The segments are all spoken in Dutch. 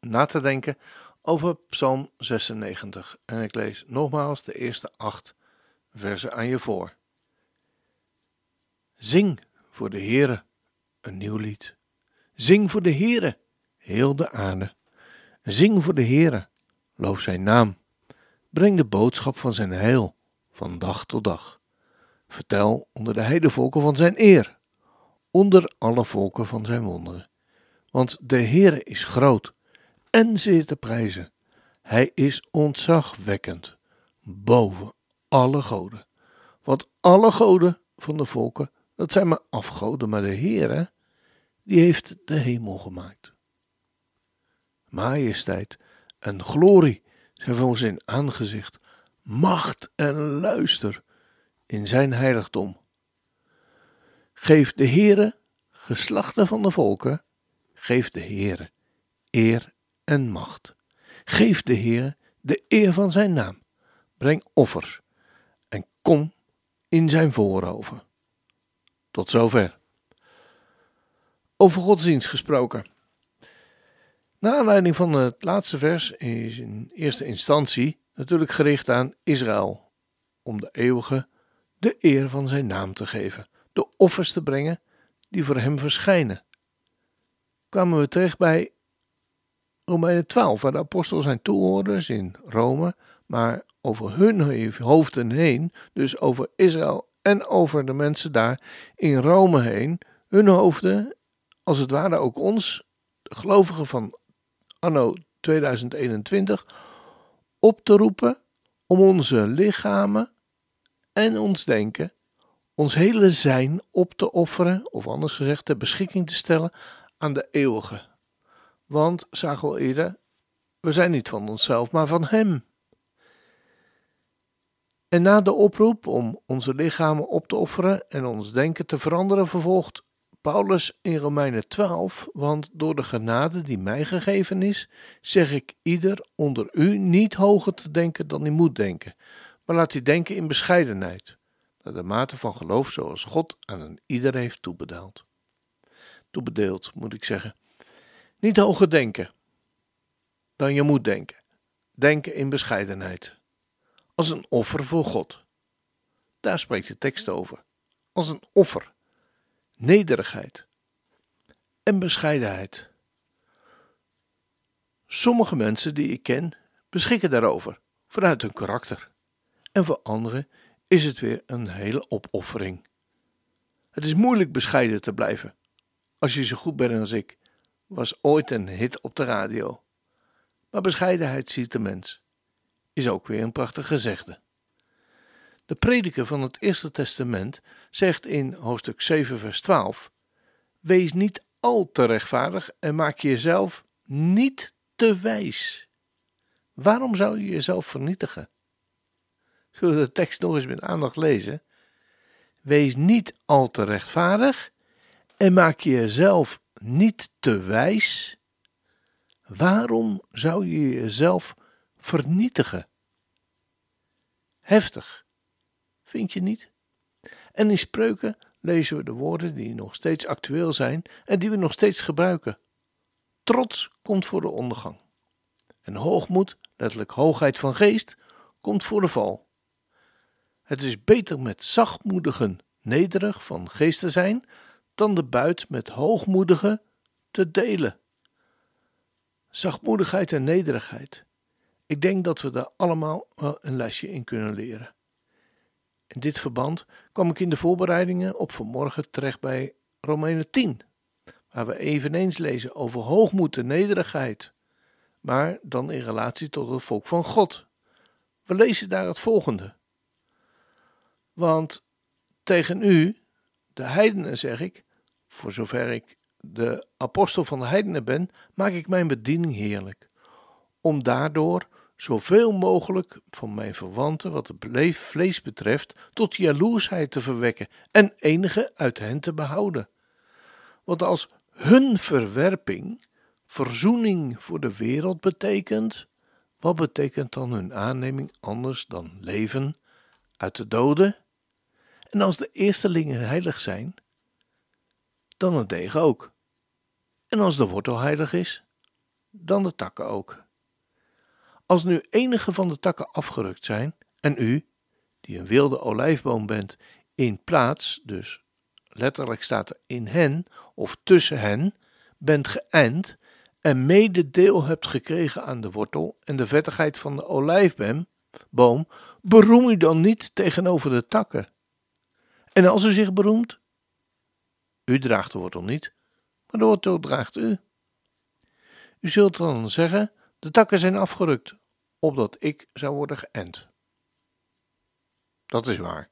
na te denken over Psalm 96. En ik lees nogmaals de eerste acht versen aan je voor. Zing voor de Heere een nieuw lied. Zing voor de Heere, heel de aarde. Zing voor de Heere, loof zijn naam. Breng de boodschap van zijn heil van dag tot dag. Vertel onder de heidevolken van zijn eer, onder alle volken van zijn wonderen. Want de Heere is groot en zeer te prijzen. Hij is ontzagwekkend, boven alle goden. Want alle goden van de volken, dat zijn maar afgoden, maar de Heere, die heeft de hemel gemaakt. Majesteit en glorie zijn voor zijn aangezicht, macht en luister in zijn heiligdom. Geef de Heere, geslachten van de volken, geef de Heere eer en macht. Geef de Heer de eer van zijn naam. Breng offers en kom in zijn voorhoven. Tot zover. Over godsdienst gesproken. Na aanleiding van het laatste vers is in eerste instantie natuurlijk gericht aan Israël, om de eeuwige de eer van zijn naam te geven, de offers te brengen die voor hem verschijnen. Kwamen we terecht bij Romeinen 12, waar de apostelen zijn toehoorders in Rome, maar over hun hoofden heen, dus over Israël en over de mensen daar in Rome heen, hun hoofden, als het ware ook ons, de gelovigen van anno 2021, op te roepen om onze lichamen en ons denken, ons hele zijn op te offeren, of anders gezegd ter beschikking te stellen aan de eeuwige want, zagen we eerder, we zijn niet van onszelf, maar van Hem. En na de oproep om onze lichamen op te offeren en ons denken te veranderen, vervolgt Paulus in Romeinen 12, want door de genade die mij gegeven is, zeg ik ieder onder u niet hoger te denken dan hij moet denken, maar laat hij denken in bescheidenheid, naar de mate van geloof zoals God aan een ieder heeft toebedeeld. Toebedeeld, moet ik zeggen. Niet hoger denken dan je moet denken. Denken in bescheidenheid. Als een offer voor God. Daar spreekt de tekst over. Als een offer. Nederigheid. En bescheidenheid. Sommige mensen die ik ken beschikken daarover, vanuit hun karakter. En voor anderen is het weer een hele opoffering. Het is moeilijk bescheiden te blijven, als je zo goed bent als ik was ooit een hit op de radio. Maar bescheidenheid ziet de mens, is ook weer een prachtig gezegde. De prediker van het Eerste Testament zegt in hoofdstuk 7, vers 12: Wees niet al te rechtvaardig en maak jezelf niet te wijs. Waarom zou je jezelf vernietigen? Zullen we de tekst nog eens met aandacht lezen? Wees niet al te rechtvaardig en maak jezelf niet te wijs? Waarom zou je jezelf vernietigen? Heftig, vind je niet? En in spreuken lezen we de woorden die nog steeds actueel zijn en die we nog steeds gebruiken. Trots komt voor de ondergang. En hoogmoed, letterlijk hoogheid van geest, komt voor de val. Het is beter met zachtmoedigen nederig van geest te zijn dan de buit met hoogmoedigen te delen. Zachtmoedigheid en nederigheid. Ik denk dat we daar allemaal wel een lesje in kunnen leren. In dit verband kwam ik in de voorbereidingen op vanmorgen terecht bij Romeinen 10, waar we eveneens lezen over hoogmoed en nederigheid, maar dan in relatie tot het volk van God. We lezen daar het volgende. Want tegen u, de heidenen zeg ik, voor zover ik de apostel van de heidenen ben, maak ik mijn bediening heerlijk, om daardoor zoveel mogelijk van mijn verwanten, wat het vlees betreft, tot jaloersheid te verwekken en enige uit hen te behouden. Want als hun verwerping verzoening voor de wereld betekent, wat betekent dan hun aanneming anders dan leven uit de doden? En als de eerstelingen heilig zijn, dan het degen ook. En als de wortel heilig is, dan de takken ook. Als nu enige van de takken afgerukt zijn, en u, die een wilde olijfboom bent, in plaats, dus letterlijk staat er in hen of tussen hen, bent geënt en mede deel hebt gekregen aan de wortel en de vettigheid van de olijfboom, beroem u dan niet tegenover de takken. En als u zich beroemt, u draagt de wortel niet, maar de wortel draagt u. U zult dan zeggen: de takken zijn afgerukt, opdat ik zou worden geënt. Dat is waar.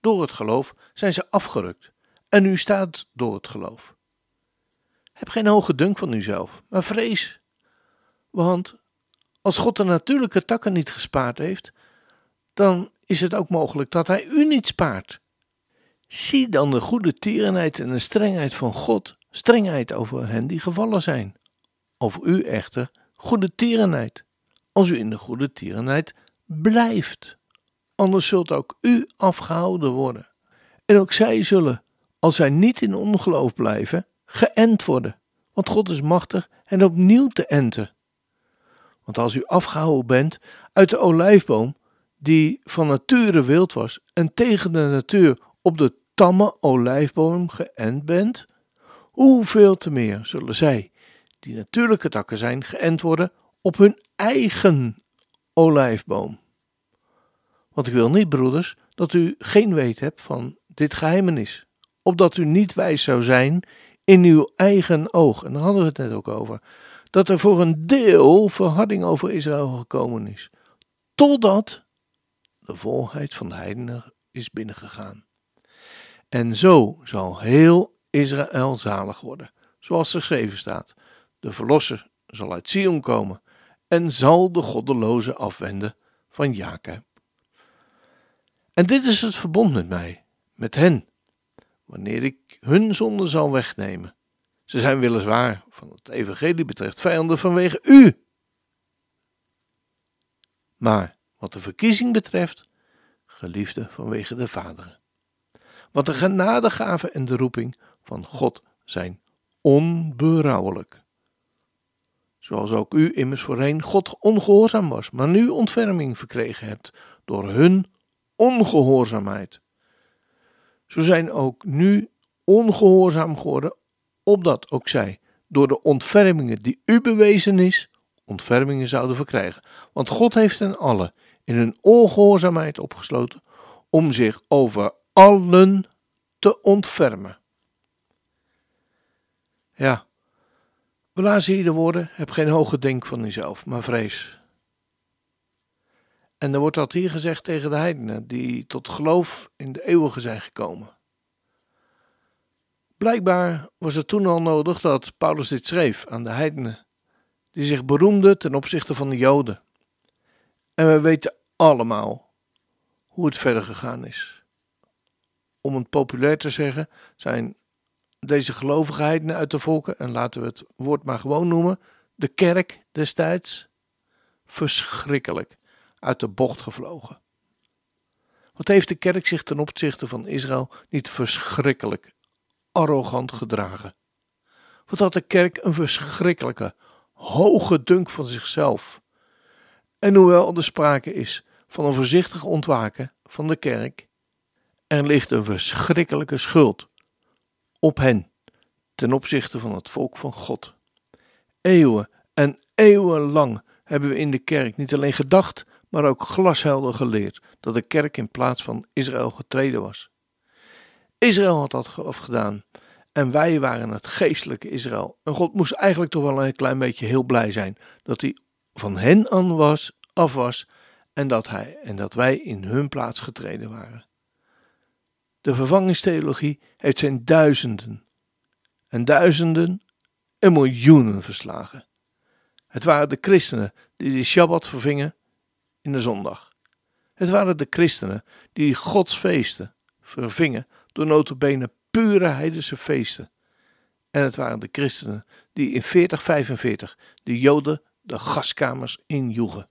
Door het geloof zijn ze afgerukt, en u staat door het geloof. Heb geen hoge dunk van uzelf, maar vrees. Want als God de natuurlijke takken niet gespaard heeft, dan is het ook mogelijk dat Hij u niet spaart. Zie dan de goede tierenheid en de strengheid van God, strengheid over hen die gevallen zijn. Over u echter goede tierenheid, als u in de goede tierenheid blijft. Anders zult ook u afgehouden worden. En ook zij zullen, als zij niet in ongeloof blijven, geënt worden. Want God is machtig hen opnieuw te enten. Want als u afgehouden bent uit de olijfboom, die van nature wild was, en tegen de natuur op de tamme olijfboom geënt bent, hoeveel te meer zullen zij, die natuurlijke takken zijn, geënt worden op hun eigen olijfboom. Want ik wil niet, broeders, dat u geen weet hebt van dit geheimenis, opdat u niet wijs zou zijn in uw eigen oog. En daar hadden we het net ook over. Dat er voor een deel verharding over Israël gekomen is. Totdat de volheid van de heidenen is binnengegaan. En zo zal heel Israël zalig worden, zoals geschreven staat. De verlosser zal uit Sion komen en zal de goddeloze afwenden van Jacob. En dit is het verbond met mij, met hen, wanneer ik hun zonde zal wegnemen. Ze zijn weliswaar, van het evangelie betreft, vijanden vanwege u. Maar wat de verkiezing betreft, geliefde vanwege de vaderen. Want de genadegave en de roeping van God zijn onberouwelijk. Zoals ook u immers voorheen God ongehoorzaam was, maar nu ontferming verkregen hebt door hun ongehoorzaamheid. Zo zijn ook nu ongehoorzaam geworden, opdat ook zij door de ontfermingen die u bewezen is, ontfermingen zouden verkrijgen. Want God heeft hen allen in hun ongehoorzaamheid opgesloten om zich over allen te ontfermen. Ja, lazen hier de woorden: heb geen hoge denk van jezelf, maar vrees. En dan wordt dat hier gezegd tegen de heidenen die tot geloof in de eeuwige zijn gekomen. Blijkbaar was het toen al nodig dat Paulus dit schreef aan de heidenen, die zich beroemden ten opzichte van de Joden. En we weten allemaal hoe het verder gegaan is. Om het populair te zeggen, zijn deze gelovige heidenen uit de volken, en laten we het woord maar gewoon noemen, de kerk destijds, verschrikkelijk uit de bocht gevlogen. Wat heeft de kerk zich ten opzichte van Israël niet verschrikkelijk arrogant gedragen? Wat had de kerk een verschrikkelijke, hoge dunk van zichzelf? En hoewel er sprake is van een voorzichtig ontwaken van de kerk, er ligt een verschrikkelijke schuld op hen ten opzichte van het volk van God. Eeuwen en eeuwenlang hebben we in de kerk niet alleen gedacht, maar ook glashelder geleerd dat de kerk in plaats van Israël getreden was. Israël had dat afgedaan en wij waren het geestelijke Israël. En God moest eigenlijk toch wel een klein beetje heel blij zijn dat hij van hen aan was, af was en dat, hij, en dat wij in hun plaats getreden waren. De vervangingstheologie heeft zijn duizenden en duizenden en miljoenen verslagen. Het waren de christenen die de Shabbat vervingen in de zondag. Het waren de christenen die Gods feesten vervingen door notabene pure heidense feesten. En het waren de christenen die in 4045 de Joden de gaskamers injoegen.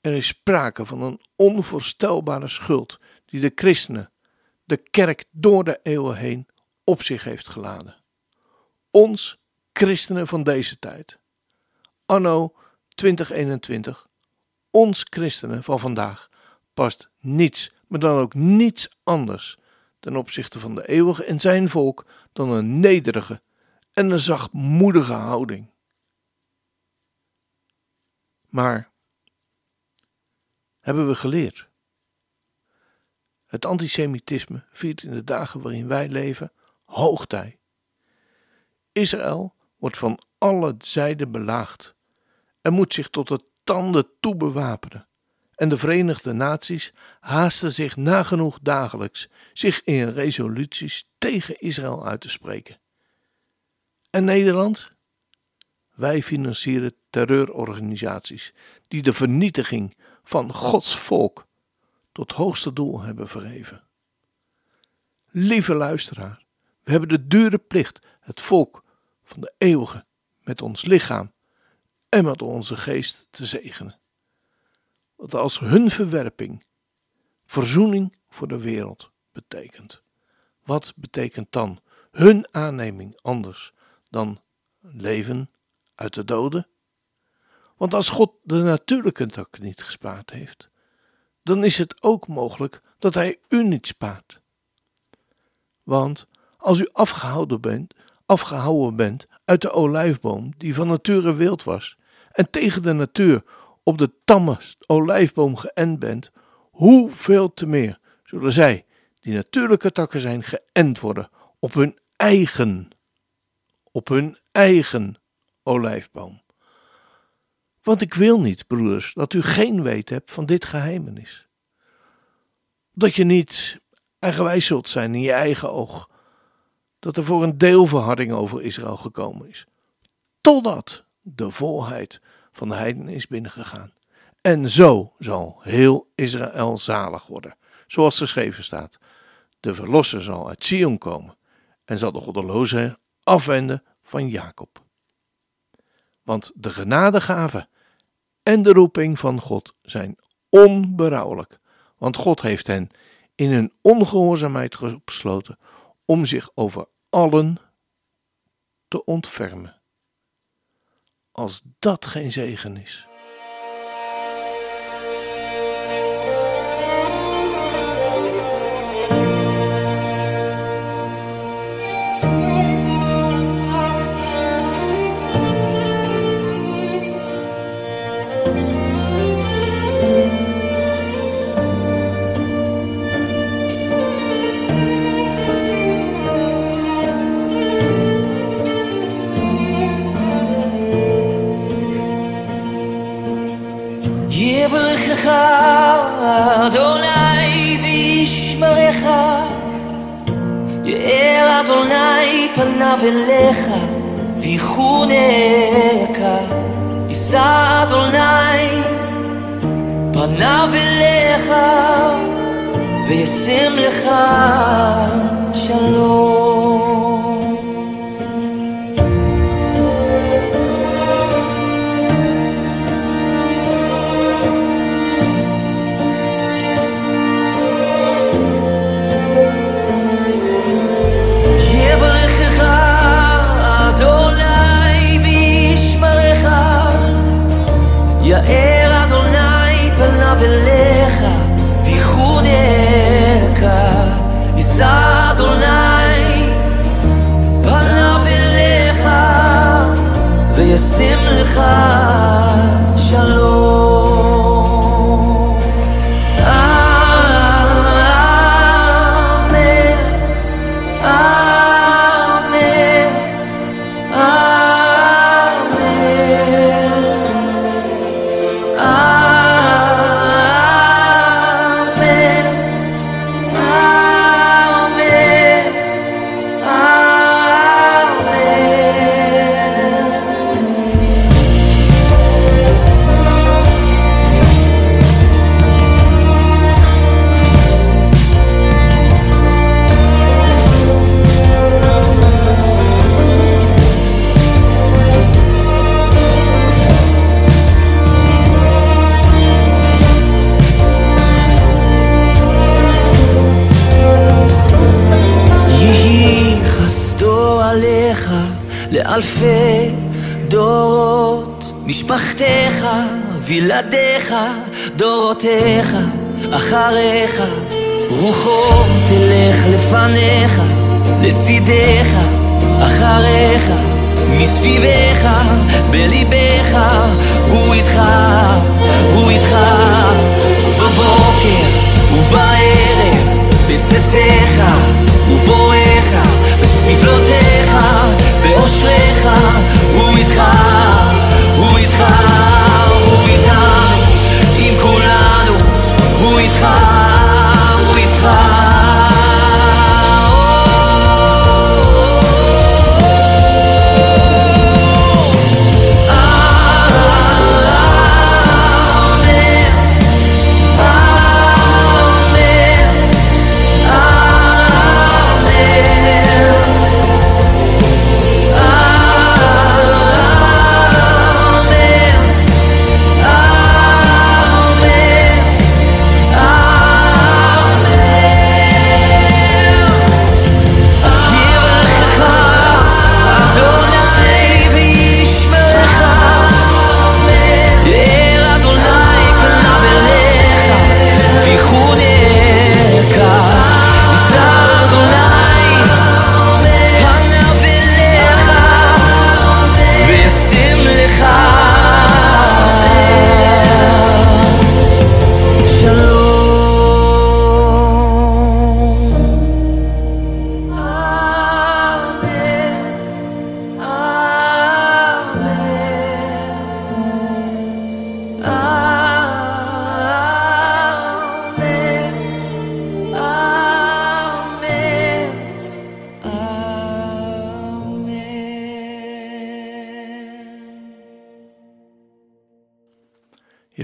Er is sprake van een onvoorstelbare schuld die de christenen, de kerk door de eeuwen heen, op zich heeft geladen. Ons, christenen van deze tijd, anno 2021, ons christenen van vandaag, past niets, maar dan ook niets anders ten opzichte van de eeuwige en zijn volk dan een nederige en een zachtmoedige houding. Maar hebben we geleerd? Het antisemitisme viert in de dagen waarin wij leven hoogtij. Israël wordt van alle zijden belaagd en moet zich tot de tanden toe bewapenen. En de Verenigde Naties haasten zich nagenoeg dagelijks zich in resoluties tegen Israël uit te spreken. En Nederland? Wij financieren terreurorganisaties die de vernietiging van Gods volk tot hoogste doel hebben verheven. Lieve luisteraar, we hebben de dure plicht het volk van de eeuwige met ons lichaam en met onze geest te zegenen. Wat als hun verwerping verzoening voor de wereld betekent. Wat betekent dan hun aanneming anders dan leven uit de doden? Want als God de natuurlijke tak niet gespaard heeft, dan is het ook mogelijk dat Hij u niet spaart. Want als u afgehouden bent, afgehouden bent uit de olijfboom die van nature wild was, en tegen de natuur op de tamme olijfboom geënt bent, hoeveel te meer zullen zij, die natuurlijke takken zijn, geënt worden op hun eigen, op hun eigen olijfboom. Want ik wil niet, broeders, dat u geen weet hebt van dit geheimenis. Dat je niet eigenwijs zult zijn in je eigen oog. Dat er voor een deel verharding over Israël gekomen is. Totdat de volheid van de heiden is binnengegaan. En zo zal heel Israël zalig worden. Zoals geschreven staat. De verlosser zal uit Sion komen en zal de goddeloze afwenden van Jacob. Want de genadegave en de roeping van God zijn onberouwelijk. Want God heeft hen in hun ongehoorzaamheid gesloten om zich over allen te ontfermen. Als dat geen zegen is. אליך ויחונך יישא אדוני פניו אליך וישם לך שלום וילדיך, דורותיך, אחריך, רוחו תלך לפניך, לצידך, אחריך, מסביבך, בליבך, הוא איתך, הוא איתך, בבוקר ובערב, בצאתך ובואך, בסבלותיך, באושריך, הוא איתך, הוא איתך, הוא איתנו, עם כולנו, הוא איתך,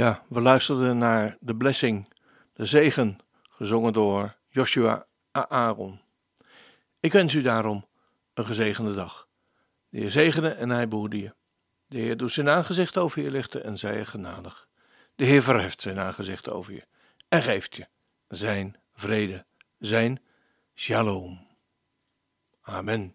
Ja, we luisterden naar de blessing, de zegen, gezongen door Joshua Aaron. Ik wens u daarom een gezegende dag. De Heer zegene en hij behoede je. De Heer doet zijn aangezicht over je lichten en zij je genadig. De Heer verheft zijn aangezicht over je en geeft je zijn vrede, zijn shalom. Amen.